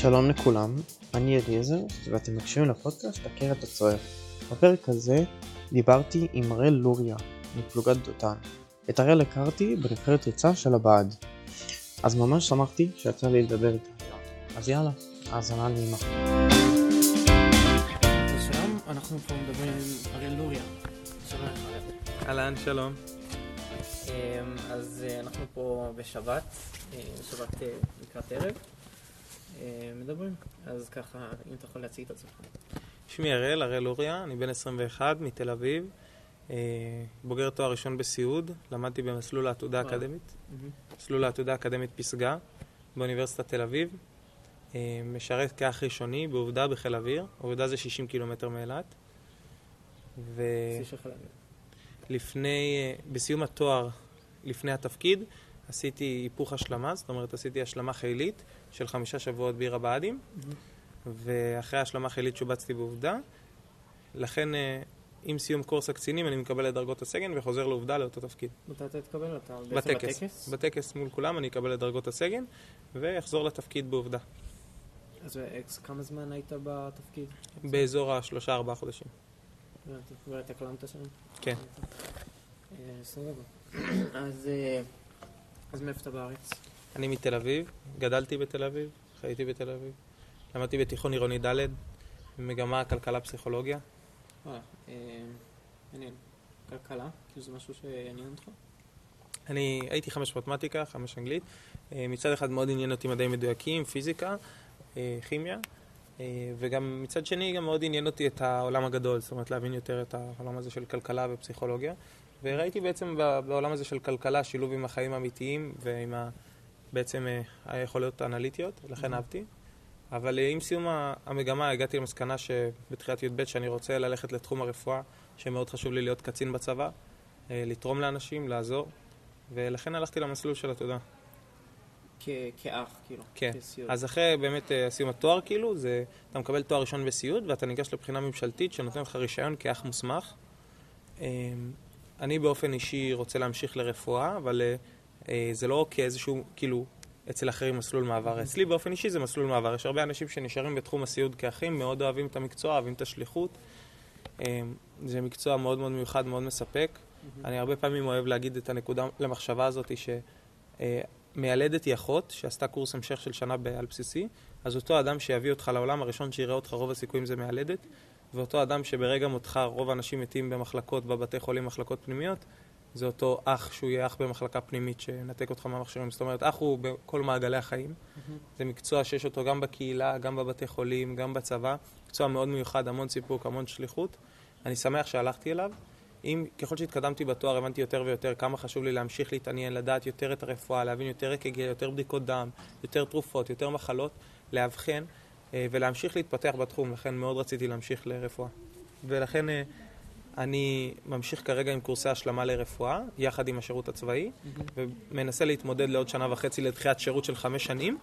שלום לכולם, אני אליעזר ואתם מקשיבים לפודקאסט הכר את הצוער. בפרק הזה דיברתי עם הראל לוריה מפלוגת דותן. את הראל הכרתי בנבחרת ריצה של הבעד. אז ממש שמחתי שיצא לי לדבר איתה היום. אז יאללה, האזנה נעימה. שלום, אנחנו פה מדברים עם הראל לוריה. שלום. אהלן, שלום. אמ, אז אה, אנחנו פה בשבת, אה, שבת אה, לקראת ערב. מדברים, אז ככה, אם אתה יכול להציג את עצמך. שמי הראל, הראל אוריה, אני בן 21 מתל אביב, בוגר תואר ראשון בסיעוד, למדתי במסלול העתודה האקדמית, מסלול העתודה האקדמית פסגה באוניברסיטת תל אביב, משרת כאח ראשוני בעובדה בחיל אוויר, עובדה זה 60 קילומטר מאילת. ו... לפני, בסיום התואר, לפני התפקיד, עשיתי היפוך השלמה, זאת אומרת עשיתי השלמה חילית של חמישה שבועות בעיר הבה"דים, mm-hmm. ואחרי ההשלמה חילית שובצתי בעובדה. לכן, אה, עם סיום קורס הקצינים אני מקבל את דרגות הסגן וחוזר לעובדה לאותו תפקיד. מתי אתה תקבל? אתה בטקס? בטקס, בטקס מול כולם אני אקבל את דרגות הסגן ואחזור לתפקיד בעובדה. אז כמה זמן היית בתפקיד? באזור השלושה ארבעה חודשים. ואתה קלמת שם? כן. אה, סבבה. אז אה, אז מאיפה אתה בארץ? אני מתל אביב, גדלתי בתל אביב, חייתי בתל אביב. למדתי בתיכון עירוני ד', במגמה כלכלה פסיכולוגיה. אה, מעניין. כלכלה? כאילו זה משהו שעניין אותך? אני הייתי חמש מתמטיקה, חמש אנגלית. מצד אחד מאוד עניין אותי מדעים מדויקים, פיזיקה, כימיה. אה, וגם מצד שני גם מאוד עניין אותי את העולם הגדול, זאת אומרת להבין יותר את העולם הזה של כלכלה ופסיכולוגיה. וראיתי בעצם בעולם הזה של כלכלה שילוב עם החיים האמיתיים ועם ה, בעצם אה, היכולות האנליטיות, לכן mm-hmm. אהבתי. אבל אה, עם סיום המגמה הגעתי למסקנה שבתחילת י"ב שאני רוצה ללכת לתחום הרפואה, שמאוד חשוב לי להיות קצין בצבא, לתרום לאנשים, לעזור, ולכן הלכתי למסלול של התודה. כאח, כאילו. כן. כסיוד. אז אחרי באמת אה, סיום התואר, כאילו, זה, אתה מקבל תואר ראשון בסיעוד, ואתה ניגש לבחינה ממשלתית שנותנת לך רישיון כאח מוסמך. אני באופן אישי רוצה להמשיך לרפואה, אבל אה, אה, זה לא כאיזשהו, כאילו, אצל אחרים מסלול מעבר. אצלי באופן אישי זה מסלול מעבר. יש הרבה אנשים שנשארים בתחום הסיעוד כאחים, מאוד אוהבים את המקצוע, אוהבים את השליחות. אמ, זה מקצוע מאוד מאוד מיוחד, מאוד מספק. אני הרבה פעמים אוהב להגיד את הנקודה למחשבה הזאת, ש... מיילדת היא אחות שעשתה קורס המשך של שנה בעל בסיסי, אז אותו אדם שיביא אותך לעולם, הראשון שיראה אותך רוב הסיכויים זה מיילדת, ואותו אדם שברגע מותך רוב האנשים מתים במחלקות, בבתי חולים, מחלקות פנימיות, זה אותו אח שהוא יהיה אח במחלקה פנימית שנתק אותך מהמכשירים. זאת אומרת, אח הוא בכל מעגלי החיים. Mm-hmm. זה מקצוע שיש אותו גם בקהילה, גם בבתי חולים, גם בצבא. מקצוע מאוד מיוחד, המון סיפוק, המון שליחות. אני שמח שהלכתי אליו. אם ככל שהתקדמתי בתואר הבנתי יותר ויותר כמה חשוב לי להמשיך להתעניין, לדעת יותר את הרפואה, להבין יותר אק"ג, יותר בדיקות דם, יותר תרופות, יותר מחלות, לאבחן ולהמשיך להתפתח בתחום, לכן מאוד רציתי להמשיך לרפואה. ולכן אה, אני ממשיך כרגע עם קורסי השלמה לרפואה, יחד עם השירות הצבאי. ומנסה להתמודד לעוד שנה וחצי לדחיית שירות של חמש שנים,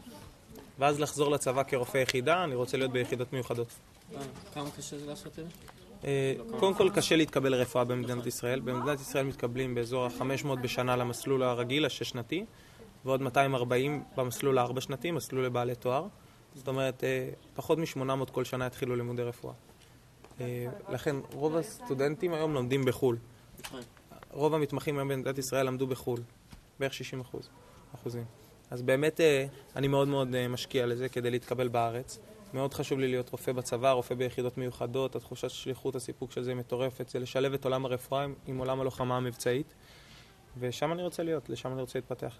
ואז לחזור לצבא כרופא יחידה, אני רוצה להיות ביחידות מיוחדות. אה, כמה קשה זה לעשות את זה? אה, קודם כל קשה להתקבל לרפואה במדינת ישראל. במדינת ישראל מתקבלים באזור ה-500 בשנה למסלול הרגיל, השש-שנתי, ועוד 240 במסלול הארבע-שנתי, מסלול לבעלי תואר. זאת אומרת, אה, פחות מ-800 כל שנה התחילו לימודי רפואה. אה, לכן רוב הסטודנטים היום לומדים בחו"ל. רוב המתמחים היום במדינת ישראל למדו בחו"ל, בערך 60 אחוז, אחוזים. אז באמת אני מאוד מאוד משקיע לזה כדי להתקבל בארץ. מאוד חשוב לי להיות רופא בצבא, רופא ביחידות מיוחדות, התחושת שליחות, הסיפוק של זה היא מטורפת, זה לשלב את עולם הרפואה עם עולם הלוחמה המבצעית, ושם אני רוצה להיות, לשם אני רוצה להתפתח.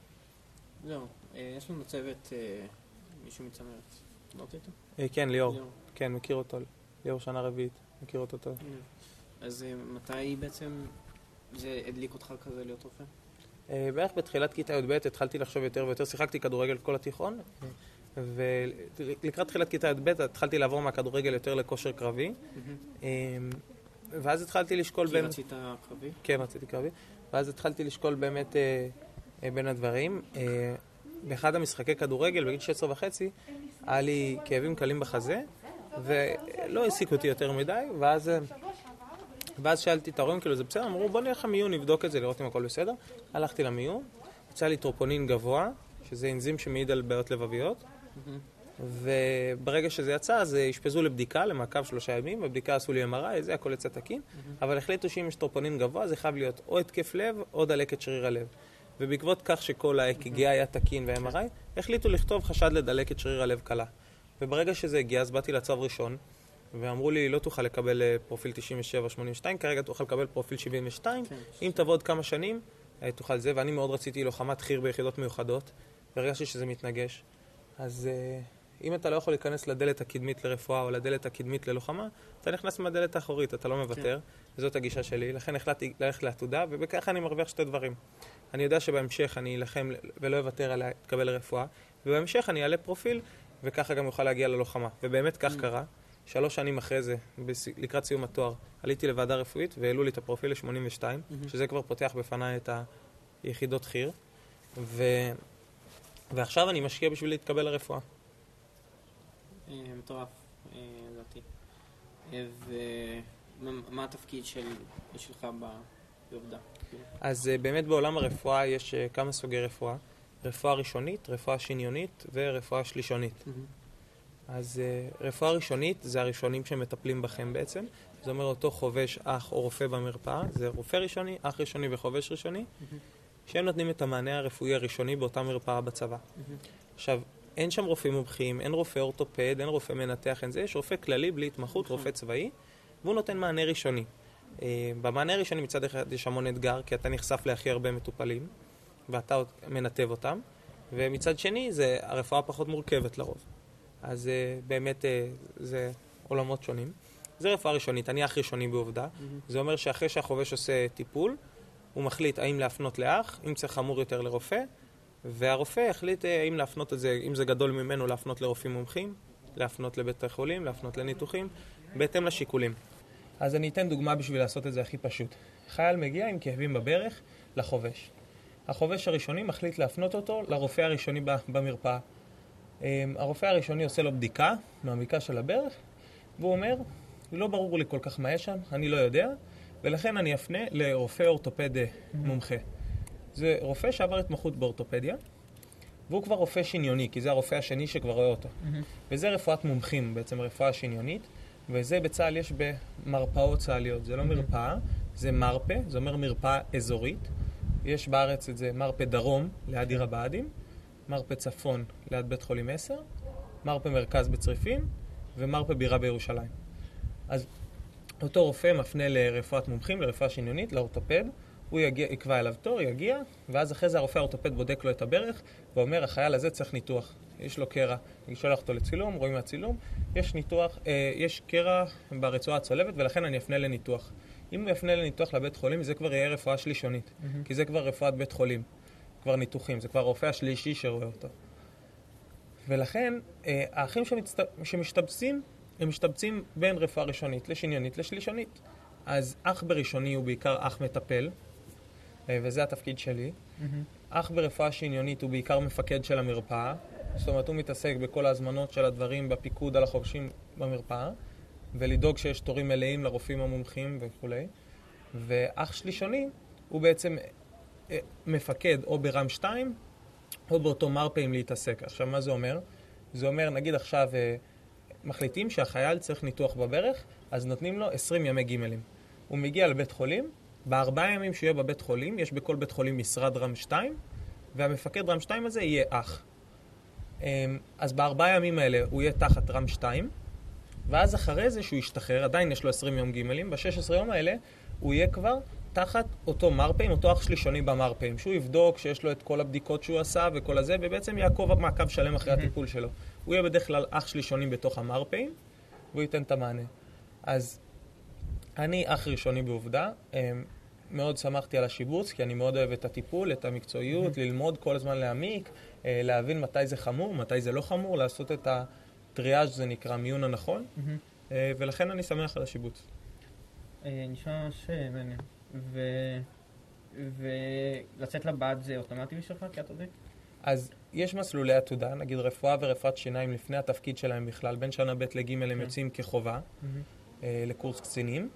זהו, אה, יש לנו צוות, אה, מישהו מצמרת, דיברתי איתו? אה, כן, ליאור, כן, מכיר אותו, ליאור שנה רביעית, מכיר אותו טוב. אז מתי בעצם זה הדליק אותך כזה להיות רופא? בערך בתחילת כיתה י"ב התחלתי לחשוב יותר ויותר, שיחקתי כדורגל כל התיכון. ולקראת תחילת כיתה י"ב התחלתי לעבור מהכדורגל יותר לכושר קרבי. אמ, ואז התחלתי לשקול... כי רצית קרבי? כן, רציתי קרבי. ואז התחלתי לשקול באמת אה, אה, בין הדברים. באחד המשחקי כדורגל, בגיל 16 וחצי, היה לי כאבים קלים בחזה, ולא העסיקו אותי יותר מדי, ואז... ואז שאלתי את ההורים, כאילו, זה בסדר? אמרו, בוא נלך למיון, נבדוק את זה, לראות אם הכל בסדר. הלכתי למיון, יצא לי טרופונין גבוה, שזה אנזים שמעיד על בעיות לבביות. וברגע שזה יצא, אז אשפזו לבדיקה, למעקב שלושה ימים, בבדיקה עשו לי MRI, זה הכל יצא תקין, אבל החליטו שאם יש טרופונין גבוה, זה חייב להיות או התקף לב או דלקת שריר הלב. ובעקבות כך שכל ה-EKG היה תקין ו-MRI, החליטו לכתוב חשד לדלקת שריר הלב קלה. וברגע שזה הגיע, אז באתי לצו ראשון, ואמרו לי, לא תוכל לקבל אה, פרופיל 97-82, כרגע תוכל לקבל פרופיל 72, כן. אם תבוא עוד כמה שנים, אה, תוכל זה, ואני מאוד רציתי לוחמת חי"ר ביחידות מיוחדות, והרגשתי שזה מתנגש. אז אה, אם אתה לא יכול להיכנס לדלת הקדמית לרפואה או לדלת הקדמית ללוחמה, אתה נכנס מהדלת האחורית, אתה לא מוותר. זאת הגישה שלי, לכן החלטתי ללכת לעתודה, ובככה אני מרוויח שתי דברים. אני יודע שבהמשך אני אלחם ולא אוותר על להתקבל לרפואה, ובהמשך אני אעלה פרופיל, וככה גם אוכל להגיע ללוחמה. ובאמת כך קרה. שלוש שנים אחרי זה, לקראת סיום התואר, עליתי לוועדה רפואית והעלו לי את הפרופיל ל-82, שזה כבר פותח בפניי את היחידות חי"ר, ו... ועכשיו אני משקיע בשביל להתקבל לרפואה. אה, מטורף, אה, לדעתי. אה, ומה מה התפקיד של- שלך בעובדה? אז אה, באמת בעולם הרפואה יש אה, כמה סוגי רפואה. רפואה ראשונית, רפואה שניונית ורפואה שלישונית. אז uh, רפואה ראשונית זה הראשונים שמטפלים בכם בעצם. זה אומר אותו חובש, אח או רופא במרפאה, זה רופא ראשוני, אח ראשוני וחובש ראשוני, שהם נותנים את המענה הרפואי הראשוני באותה מרפאה בצבא. עכשיו, אין שם רופאים מומחים, אין רופא אורתופד, אין רופא מנתח, אין זה, יש רופא כללי בלי התמחות, רופא צבאי, והוא נותן מענה ראשוני. Uh, במענה הראשוני מצד אחד יש המון אתגר, כי אתה נחשף להכי הרבה מטופלים, ואתה מנתב אותם, ומצד שני זה הרפואה פחות מורכבת לרוב. אז uh, באמת uh, זה עולמות שונים. זה רפואה ראשונית, אני אח ראשוני בעובדה. זה אומר שאחרי שהחובש עושה טיפול, הוא מחליט האם להפנות לאח, אם צריך חמור יותר לרופא, והרופא יחליט אה, האם להפנות את זה, אם זה גדול ממנו, להפנות לרופאים מומחים, להפנות לבית החולים, להפנות לניתוחים, בהתאם לשיקולים. אז אני אתן דוגמה בשביל לעשות את זה הכי פשוט. חייל מגיע עם כאבים בברך לחובש. החובש הראשוני מחליט להפנות אותו לרופא הראשוני במרפאה. אמ, הרופא הראשוני עושה לו בדיקה מעמיקה של הברך, והוא אומר, לא ברור לי כל כך מה יש שם, אני לא יודע, ולכן אני אפנה לרופא אורתופד מומחה. זה רופא שעבר התמחות באורתופדיה, והוא כבר רופא שניוני, כי זה הרופא השני שכבר רואה אותו. וזה רפואת מומחים, בעצם רפואה שניונית, וזה בצה"ל יש במרפאות צה"ליות. זה לא מרפאה, זה מרפא, זה אומר מרפאה אזורית. יש בארץ את זה מרפא דרום, ליד עיר הבה"דים, מרפא צפון, ליד בית חולים 10, מרפא מרכז בצריפין, ומרפא בירה בירושלים. אז אותו רופא מפנה לרפואת מומחים, לרפואה שניונית, לאורתופד, הוא יגיע, יקבע אליו תור, יגיע, ואז אחרי זה הרופא האורתופד בודק לו את הברך, ואומר, החייל הזה צריך ניתוח. יש לו קרע, אני שולח אותו לצילום, רואים מהצילום, יש ניתוח, אה, יש קרע ברצועה הצולבת, ולכן אני אפנה לניתוח. אם הוא יפנה לניתוח לבית חולים, זה כבר יהיה רפואה שלישונית, כי זה כבר רפואת בית חולים, כבר ניתוחים, זה כבר הרופא השלישי שרואה אותו. ולכן, אה, האחים שמצט... שמשתבצים, הם משתבצים בין רפואה ראשונית לשניונית לשלישונית. אז אח בראשוני הוא בעיקר אח מטפל, וזה התפקיד שלי. אח ברפואה שניונית הוא בעיקר מפקד של המרפאה, זאת אומרת הוא מתעסק בכל ההזמנות של הדברים בפיקוד על החובשים במרפאה, ולדאוג שיש תורים מלאים לרופאים המומחים וכולי. ואח שלישוני הוא בעצם אה, מפקד או ברם 2 או באותו מרפא עם להתעסק. עכשיו, מה זה אומר? זה אומר, נגיד עכשיו אה, מחליטים שהחייל צריך ניתוח בברך, אז נותנים לו 20 ימי גימלים. הוא מגיע לבית חולים, בארבעה ימים שהוא יהיה בבית חולים, יש בכל בית חולים משרד רם 2, והמפקד רם 2 הזה יהיה אח. אמ, אז בארבעה ימים האלה הוא יהיה תחת רם 2, ואז אחרי זה שהוא ישתחרר, עדיין יש לו 20 יום גימלים, ב-16 יום האלה הוא יהיה כבר תחת אותו מרפאים, אותו אח שלישוני במרפאים, שהוא יבדוק שיש לו את כל הבדיקות שהוא עשה וכל הזה, ובעצם יעקוב מעקב שלם אחרי הטיפול שלו. הוא יהיה בדרך כלל אח שלישוני בתוך המרפאים, והוא ייתן את המענה. אז אני אח ראשוני בעובדה, אמ, מאוד שמחתי על השיבוץ, כי אני מאוד אוהב את הטיפול, את המקצועיות, ללמוד כל הזמן להעמיק, אה, להבין מתי זה חמור, מתי זה לא חמור, לעשות את הטריאז' זה נקרא מיון הנכון, אה, ולכן אני שמח על השיבוץ. אה, נשמע ממש מעניין. ו- ולצאת לבד זה אוטומטי בשבילך כעתודית? אז יש מסלולי עתודה, נגיד רפואה ורפואת שיניים לפני התפקיד שלהם בכלל, בין שנה ב' לג' הם כן. יוצאים כחובה אה, לקורס קצינים.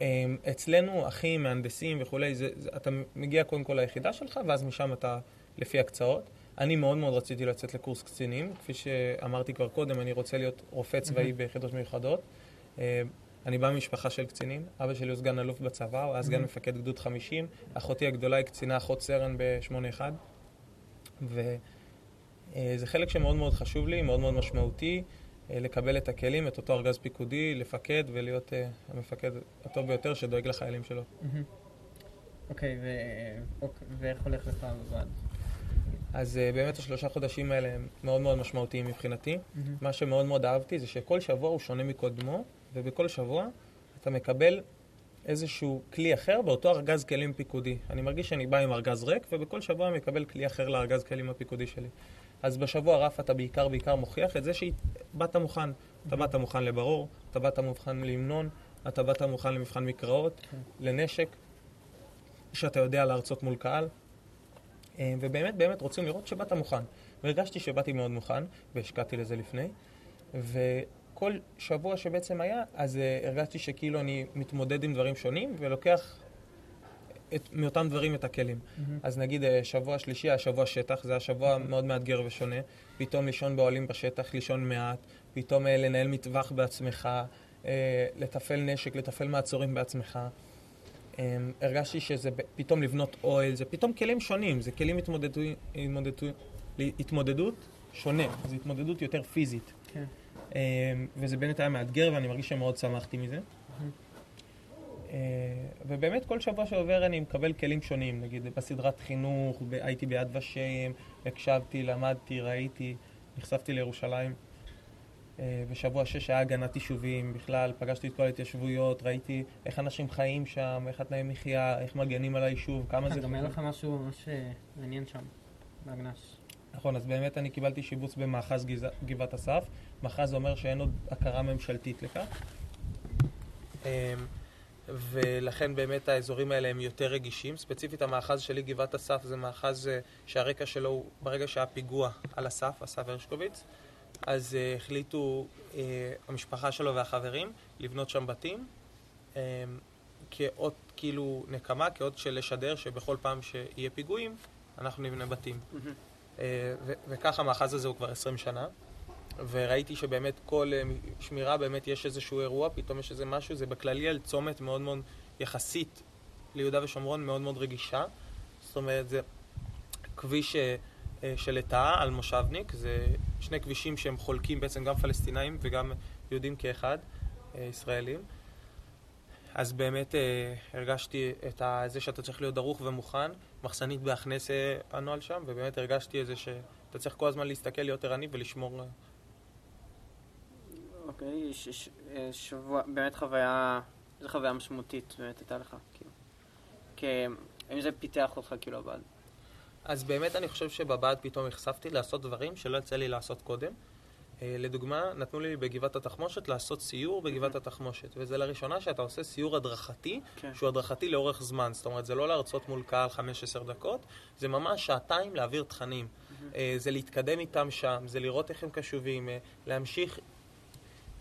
אה, אצלנו, אחים, מהנדסים וכולי, זה, זה, אתה מגיע קודם כל ליחידה שלך, ואז משם אתה לפי הקצאות. אני מאוד מאוד רציתי לצאת לקורס קצינים. כפי שאמרתי כבר קודם, אני רוצה להיות רופא צבאי ביחידות מיוחדות. אה, אני בא ממשפחה של קצינים, אבא שלי הוא סגן אלוף בצבא, הוא היה סגן מפקד גדוד 50, אחותי הגדולה היא קצינה אחות סרן ב-81, וזה חלק שמאוד מאוד חשוב לי, מאוד מאוד משמעותי, אה, לקבל את הכלים, את אותו ארגז פיקודי, לפקד ולהיות אה, המפקד הטוב ביותר שדואג לחיילים שלו. אוקיי, ו- אוקיי, ואיך הולך לך בבד? אז אה, באמת השלושה חודשים האלה הם מאוד מאוד משמעותיים מבחינתי. מהמם. מה שמאוד מאוד אהבתי זה שכל שבוע הוא שונה מקודמו, ובכל שבוע אתה מקבל איזשהו כלי אחר באותו ארגז כלים פיקודי. אני מרגיש שאני בא עם ארגז ריק, ובכל שבוע אני מקבל כלי אחר לארגז כלים הפיקודי שלי. אז בשבוע רף אתה בעיקר בעיקר מוכיח את זה שבאת מוכן. אתה באת מוכן לברור, אתה באת מוכן להמנון, אתה באת מוכן למבחן מקראות, כן. לנשק, שאתה יודע להרצות מול קהל. אה, ובאמת באמת רוצים לראות שבאת מוכן. והרגשתי שבאתי מאוד מוכן, והשקעתי לזה לפני. וכל שבוע שבעצם היה, אז uh, הרגשתי שכאילו אני מתמודד עם דברים שונים, ולוקח את, מאותם דברים את הכלים. מהמם. אז נגיד אה, שבוע שלישי היה שבוע שטח, זה היה שבוע מאוד מאתגר ושונה. פתאום לישון באוהלים בשטח, לישון מעט, פתאום אה, לנהל מטווח בעצמך, אה, לתפעל נשק, לתפעל מעצורים בעצמך. הרגשתי שזה פתאום לבנות אוהל, זה פתאום כלים שונים, זה כלים התמודדו, התמודדו, התמודדות שונה, זו התמודדות יותר פיזית. כן. וזה באמת היה מאתגר ואני מרגיש שמאוד שמחתי מזה. אה, ובאמת כל שבוע שעובר אני מקבל כלים שונים, נגיד בסדרת חינוך, ב- הייתי ביד ושם, הקשבתי, למדתי, ראיתי, נחשפתי לירושלים. אה, בשבוע שש היה הגנת יישובים בכלל, פגשתי את כל ההתיישבויות, ראיתי איך אנשים חיים שם, איך התנאי מחיה, איך מגנים על היישוב, כמה זה חשוב. לך משהו ממש אה, מעניין שם, בהגנ"ש. נכון, אז באמת אני קיבלתי שיבוץ במאחז. גבעת אסף. מאחז אומר שאין עוד הכרה ממשלתית לכך. ולכן באמת האזורים האלה הם יותר רגישים. ספציפית המאחז שלי, גבעת אסף, זה מאחז אה, שהרקע שלו הוא ברגע שהיה פיגוע על אסף, אסף הרשקוביץ, אז uh, החליטו uh, המשפחה שלו והחברים לבנות שם בתים. Um, כאות כאילו נקמה, כאות של לשדר שבכל פעם שיהיה פיגועים, אנחנו נבנה בתים. אה, ו- וככה המאחז הזה הוא כבר 20 שנה. וראיתי שבאמת כל אה, שמירה באמת יש איזשהו אירוע, פתאום יש איזה משהו, זה בכללי על צומת מאוד מאוד יחסית ליהודה ושומרון מאוד מאוד רגישה. זאת אומרת, זה כביש אה, אה, של לטאה על מושבניק, זה שני כבישים שהם חולקים בעצם גם פלסטינאים וגם יהודים כאחד, ישראלים. אז באמת אה, הרגשתי את ה- זה שאתה צריך להיות דרוך ומוכן. מחסנית בהכנס הנוהל שם, ובאמת הרגשתי את זה שאתה צריך כל הזמן להסתכל, להיות ערני ולשמור... אה, אוקיי, אה, שבוע, באמת חוויה, איזו חוויה משמעותית באמת הייתה לך, כאילו. כ- האם זה פיתח אותך כאילו הבד? אז באמת אני חושב שבבה"ד פתאום נחשפתי לעשות דברים שלא יצא לי לעשות קודם. אה, לדוגמה, נתנו לי בגבעת התחמושת לעשות סיור בגבעת התחמושת, וזה לראשונה שאתה עושה סיור הדרכתי, כן. שהוא הדרכתי לאורך זמן. זאת אומרת, זה לא להרצות מול קהל 5-10 דקות, זה ממש שעתיים להעביר תכנים. אה, זה להתקדם איתם שם, זה לראות איך הם קשובים, להמשיך...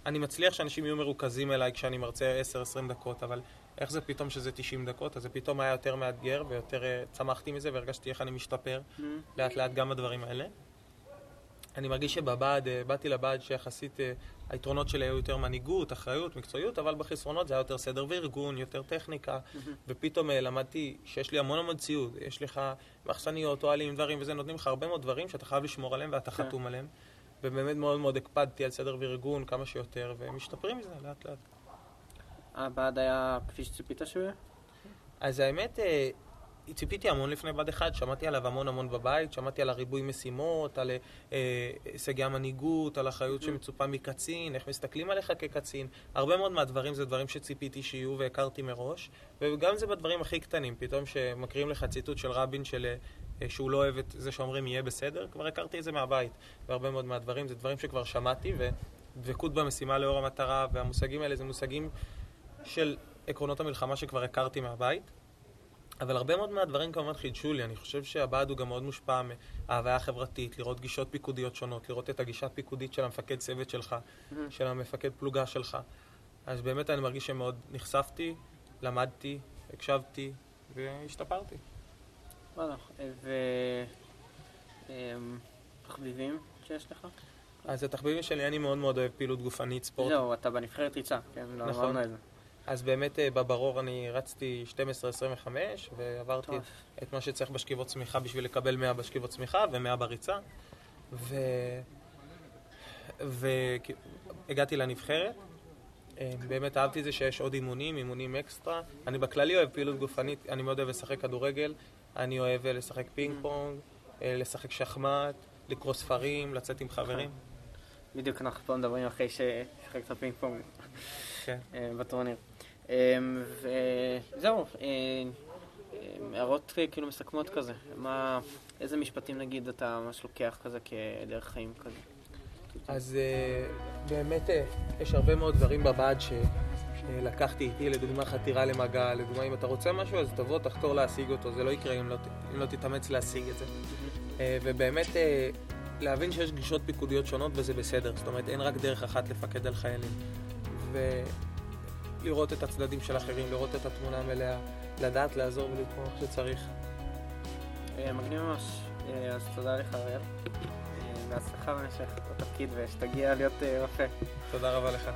אני מצליח שאנשים יהיו מרוכזים אליי כשאני מרצה 10-20 דקות, אבל איך זה פתאום שזה 90 דקות? אז זה פתאום היה יותר מאתגר ויותר אה, צמחתי מזה והרגשתי איך אני משתפר לאט לאט גם בדברים האלה. אני מרגיש שבבה"ד, אה, באתי לבה"ד שיחסית אה, היתרונות שלי היו יותר מנהיגות, אחריות, מקצועיות, אבל בחסרונות זה היה יותר סדר וארגון, יותר טכניקה, ופתאום אה, למדתי שיש לי המון המון ציוד, יש לך מחסניות, אוהלים, דברים וזה, נותנים לך הרבה מאוד דברים שאתה חייב לשמור עליהם ואתה כן. חתום עליהם. ובאמת מאוד מאוד הקפדתי על סדר וארגון כמה שיותר, ומשתפרים מזה לאט לאט. הבד היה כפי שציפית שהוא יהיה? אז האמת, אה, ציפיתי המון לפני בה"ד 1, שמעתי עליו המון המון בבית, שמעתי על הריבוי משימות, על אה, הישגי המנהיגות, על אחריות שמצופה מקצין, איך מסתכלים עליך כקצין. הרבה מאוד מהדברים זה דברים שציפיתי שיהיו והכרתי מראש, וגם זה בדברים הכי קטנים, פתאום שמקריאים לך ציטוט של רבין של... אה, שהוא לא אוהב את זה שאומרים יהיה בסדר, כבר הכרתי את זה מהבית. והרבה מאוד מהדברים זה דברים שכבר שמעתי, ודבקות במשימה לאור המטרה, והמושגים האלה זה מושגים של עקרונות המלחמה שכבר הכרתי מהבית. אבל הרבה מאוד מהדברים כמובן חידשו לי, אני חושב שהבה"ד הוא גם מאוד מושפע מההוויה החברתית, לראות גישות פיקודיות שונות, לראות את הגישה הפיקודית של המפקד צוות שלך, של המפקד פלוגה שלך. אז באמת אני מרגיש שמאוד נחשפתי, למדתי, הקשבתי והשתפרתי. וואלה, ו... אמ, שיש לך? אז התחביבים שלי, אני מאוד מאוד אוהב פעילות גופנית, ספורט. זהו, אתה בנבחרת ריצה, כן, לא נכון. אמרנו את זה. אז באמת אה, בברור אני רצתי 12-25, ועברתי טוב. את מה שצריך בשכיבות צמיחה בשביל לקבל 100 בשכיבות צמיחה ו-100 בריצה. ו... והגעתי לנבחרת. אה, באמת אהבתי את זה שיש עוד אימונים, אימונים אקסטרה. אני בכללי אוהב פעילות גופנית, אני מאוד אוהב לשחק כדורגל, אני אוהב אה, לשחק פינג פונג, אה, לשחק שחמט, לקרוא ספרים, לצאת עם חברים. בדיוק אנחנו פה מדברים אחרי ששיחקת פינג פונג בטורניר. אה, וזהו, אה, אה, הערות כאילו מסכמות כזה. מה, איזה משפטים נגיד אתה ממש לוקח כזה כדרך חיים כזה? אז אה, באמת יש הרבה מאוד דברים בבה"ד שלקחתי איתי, לדוגמה חתירה למגע, לדוגמה אם אתה רוצה משהו אז תבוא, תחתור להשיג אותו, זה לא יקרה אם לא, אם לא תתאמץ להשיג את זה. ובאמת להבין שיש גישות פיקודיות שונות וזה בסדר, זאת אומרת אין רק דרך אחת לפקד על חיילים. ולראות את הצדדים של אחרים, לראות את התמונה המלאה, לדעת לעזור ולתמוך כשצריך. אה, מגניב ממש. אה, אז תודה לך אריאל. אה, בהצלחה במשך התפקיד ושתגיע להיות רופא. תודה רבה לך.